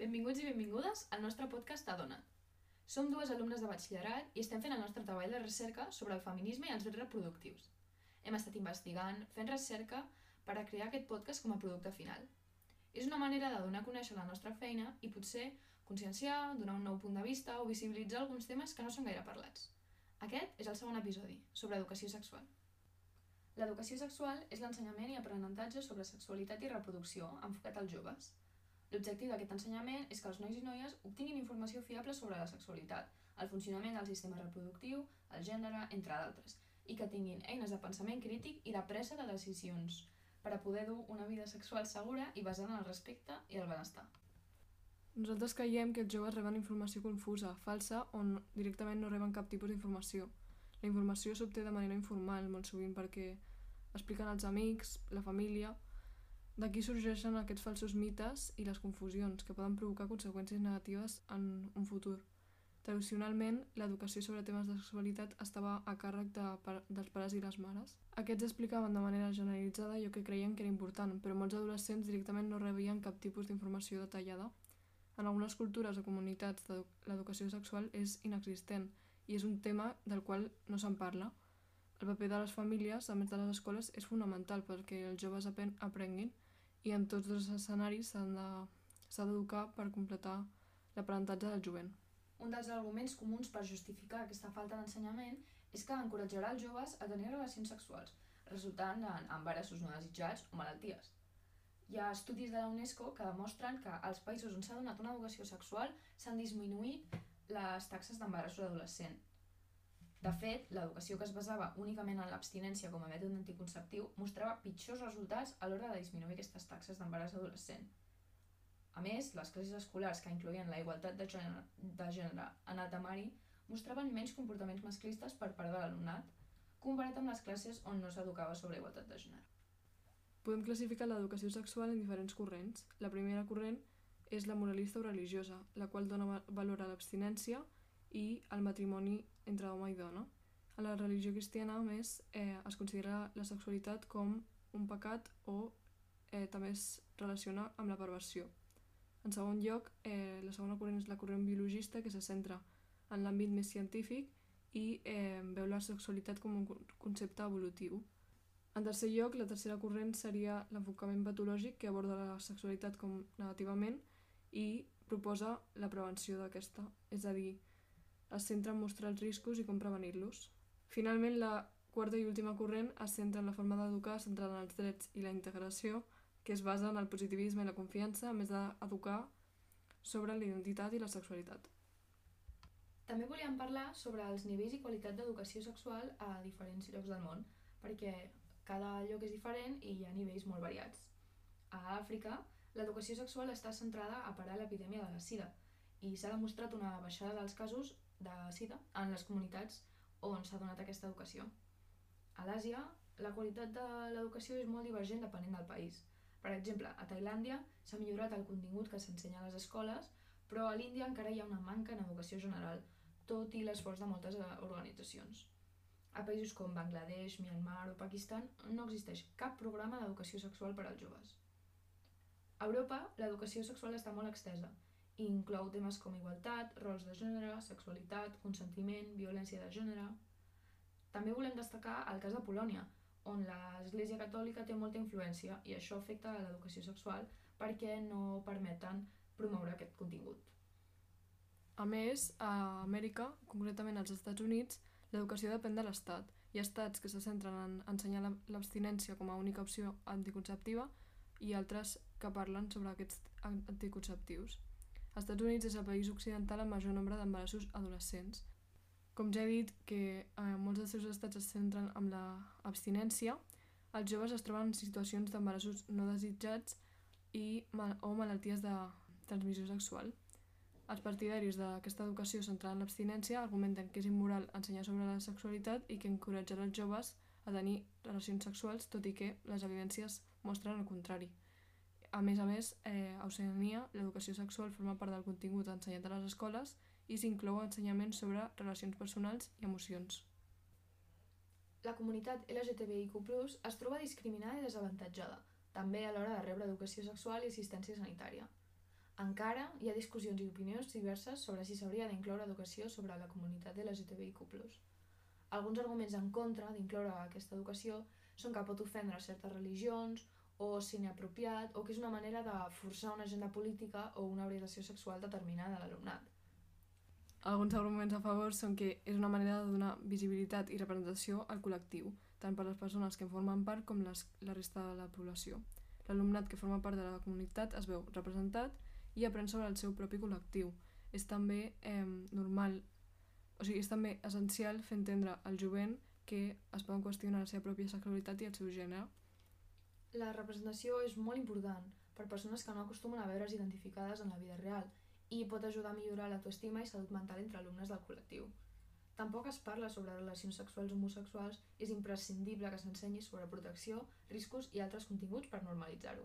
Benvinguts i benvingudes al nostre podcast Adona't. Som dues alumnes de batxillerat i estem fent el nostre treball de recerca sobre el feminisme i els drets reproductius. Hem estat investigant, fent recerca per a crear aquest podcast com a producte final. És una manera de donar a conèixer la nostra feina i potser conscienciar, donar un nou punt de vista o visibilitzar alguns temes que no són gaire parlats. Aquest és el segon episodi, sobre educació sexual. L'educació sexual és l'ensenyament i aprenentatge sobre sexualitat i reproducció enfocat als joves. L'objectiu d'aquest ensenyament és que els nois i noies obtinguin informació fiable sobre la sexualitat, el funcionament del sistema reproductiu, el gènere, entre d'altres, i que tinguin eines de pensament crític i de presa de decisions per a poder dur una vida sexual segura i basada en el respecte i el benestar. Nosaltres creiem que els joves reben informació confusa, falsa, on directament no reben cap tipus d'informació. La informació s'obté de manera informal, molt sovint perquè expliquen als amics, la família... D'aquí sorgeixen aquests falsos mites i les confusions que poden provocar conseqüències negatives en un futur. Tradicionalment, l'educació sobre temes de sexualitat estava a càrrec de, dels pares i les mares. Aquests explicaven de manera generalitzada allò que creien que era important, però molts adolescents directament no rebien cap tipus d'informació detallada. En algunes cultures o comunitats l'educació sexual és inexistent i és un tema del qual no se'n parla. El paper de les famílies, a més de les escoles, és fonamental perquè els joves aprenguin i en tots els escenaris s'ha d'educar per completar l'aprenentatge del jovent. Un dels arguments comuns per justificar aquesta falta d'ensenyament és que encoratjarà els joves a tenir relacions sexuals, resultant en embarassos no desitjats o malalties. Hi ha estudis de la UNESCO que demostren que als països on s'ha donat una educació sexual s'han disminuït les taxes d'embaràs adolescent. De fet, l'educació que es basava únicament en l'abstinència com a mètode anticonceptiu mostrava pitjors resultats a l'hora de disminuir aquestes taxes d'embaràs adolescent. A més, les classes escolars que incloïen la igualtat de gènere, de gènere en el temari mostraven menys comportaments masclistes per part de l'alumnat, comparat amb les classes on no s'educava sobre igualtat de gènere. Podem classificar l'educació sexual en diferents corrents. La primera corrent és la moralista o religiosa, la qual dona valor a l'abstinència i al matrimoni entre home i dona. A la religió cristiana, a més, eh, es considera la sexualitat com un pecat o eh, també es relaciona amb la perversió. En segon lloc, eh, la segona corrent és la corrent biologista, que se centra en l'àmbit més científic i eh, veu la sexualitat com un concepte evolutiu. En tercer lloc, la tercera corrent seria l'enfocament patològic, que aborda la sexualitat com negativament i proposa la prevenció d'aquesta, és a dir, es centra en mostrar els riscos i com prevenir-los. Finalment, la quarta i última corrent es centra en la forma d'educar centrada en els drets i la integració, que es basa en el positivisme i la confiança, a més d'educar sobre la identitat i la sexualitat. També volíem parlar sobre els nivells i qualitat d'educació sexual a diferents llocs del món, perquè cada lloc és diferent i hi ha nivells molt variats. A Àfrica, L'educació sexual està centrada a parar l'epidèmia de la sida i s'ha demostrat una baixada dels casos de sida en les comunitats on s'ha donat aquesta educació. A l'Àsia, la qualitat de l'educació és molt divergent depenent del país. Per exemple, a Tailàndia s'ha millorat el contingut que s'ensenya a les escoles, però a l'Índia encara hi ha una manca en educació general, tot i l'esforç de moltes eh, organitzacions. A països com Bangladesh, Myanmar o Pakistan no existeix cap programa d'educació sexual per als joves. A Europa, l'educació sexual està molt extesa i inclou temes com igualtat, rols de gènere, sexualitat, consentiment, violència de gènere... També volem destacar el cas de Polònia, on l'Església Catòlica té molta influència i això afecta a l'educació sexual perquè no permeten promoure aquest contingut. A més, a Amèrica, concretament als Estats Units, l'educació depèn de l'Estat. Hi ha estats que se centren en ensenyar l'abstinència com a única opció anticonceptiva i altres que parlen sobre aquests anticonceptius. Estats Units és el país occidental amb major nombre d'embarassos adolescents. Com ja he dit que eh, molts dels seus estats es centren en l'abstinència, els joves es troben en situacions d'embarassos no desitjats i mal o malalties de transmissió sexual. Els partidaris d'aquesta educació centrada en l'abstinència argumenten que és immoral ensenyar sobre la sexualitat i que encoratjarà els joves a tenir relacions sexuals, tot i que les evidències mostren el contrari. A més a més, eh, a Oceania, l'educació sexual forma part del contingut ensenyat a les escoles i s'inclou ensenyament sobre relacions personals i emocions. La comunitat LGTBIQ+, es troba discriminada i desavantatjada, també a l'hora de rebre educació sexual i assistència sanitària. Encara hi ha discussions i opinions diverses sobre si s'hauria d'incloure educació sobre la comunitat de LGTBIQ+. Alguns arguments en contra d'incloure aquesta educació són que pot ofendre certes religions, o inapropiat, o que és una manera de forçar una agenda política o una orientació sexual determinada a l'alumnat. Alguns arguments a favor són que és una manera de donar visibilitat i representació al col·lectiu, tant per les persones que en formen part com les, la resta de la població. L'alumnat que forma part de la comunitat es veu representat i aprèn sobre el seu propi col·lectiu. És també eh, normal, o sigui, és també essencial fer entendre al jovent que es poden qüestionar la seva pròpia sexualitat i el seu gènere. La representació és molt important per persones que no acostumen a veure's identificades en la vida real i pot ajudar a millorar l'autoestima i salut mental entre alumnes del col·lectiu. Tampoc es parla sobre relacions sexuals homosexuals, és imprescindible que s'ensenyi sobre protecció, riscos i altres continguts per normalitzar-ho.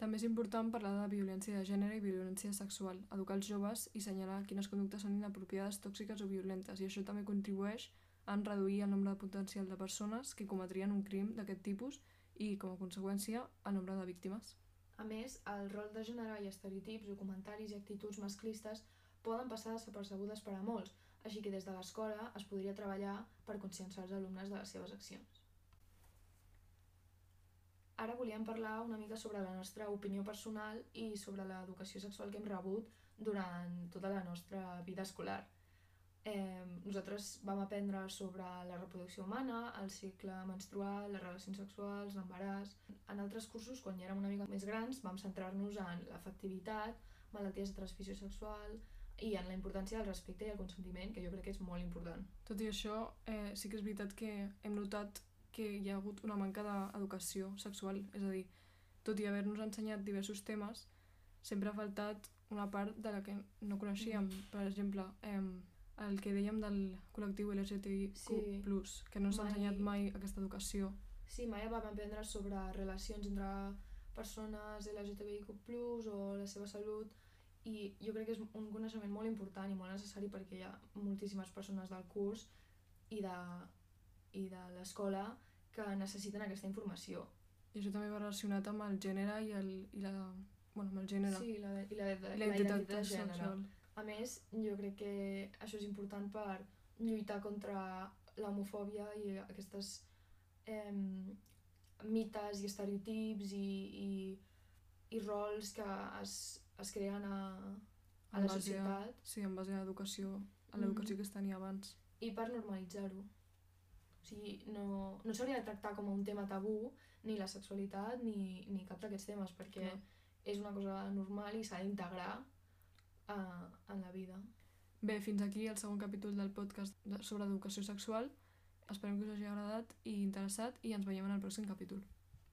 També és important parlar de violència de gènere i violència sexual, educar els joves i assenyalar quines conductes són inapropiades, tòxiques o violentes, i això també contribueix a reduir el nombre potencial de persones que cometrien un crim d'aquest tipus i, com a conseqüència, el nombre de víctimes. A més, el rol de gènere i estereotips o comentaris i actituds masclistes poden passar desapercebudes per a molts, així que des de l'escola es podria treballar per conscienciar els alumnes de les seves accions. Ara volíem parlar una mica sobre la nostra opinió personal i sobre l'educació sexual que hem rebut durant tota la nostra vida escolar. Eh, nosaltres vam aprendre sobre la reproducció humana, el cicle menstrual, les relacions sexuals, l'embaràs... En altres cursos, quan ja érem una mica més grans, vam centrar-nos en l'efectivitat, malalties de transmissió sexual i en la importància del respecte i el consentiment, que jo crec que és molt important. Tot i això, eh, sí que és veritat que hem notat que hi ha hagut una manca d'educació sexual, és a dir, tot i haver-nos ensenyat diversos temes, sempre ha faltat una part de la que no coneixíem. Mm. Per exemple, eh, el que dèiem del col·lectiu LGTBIQ+, Sí. que no s'ha ensenyat mai aquesta educació. Sí, mai vam aprendre sobre relacions entre persones LGTBIQ+, o la seva salut, i jo crec que és un coneixement molt important i molt necessari perquè hi ha moltíssimes persones del curs i de, i de l'escola que necessiten aquesta informació. I això també va relacionat amb el gènere i, el, i la... Bueno, amb el gènere. Sí, la, i la, la, I la identitat de gènere. sexual. A més, jo crec que això és important per lluitar contra l'homofòbia i aquestes eh, mites i estereotips i, i, i rols que es, es creen a, a En la societat Sí, en base a l'educació, a l'educació Mhm. que es tenia abans. i per normalitzar-ho. O sigui, no, no s'hauria de tractar com un tema tabú ni la sexualitat ni, ni cap d'aquests temes perquè Clar. és una cosa normal i s'ha d'integrar uh, en la vida. Bé, fins aquí el segon capítol del podcast sobre educació sexual. Esperem que us hagi agradat i interessat i ens veiem en el pròxim capítol.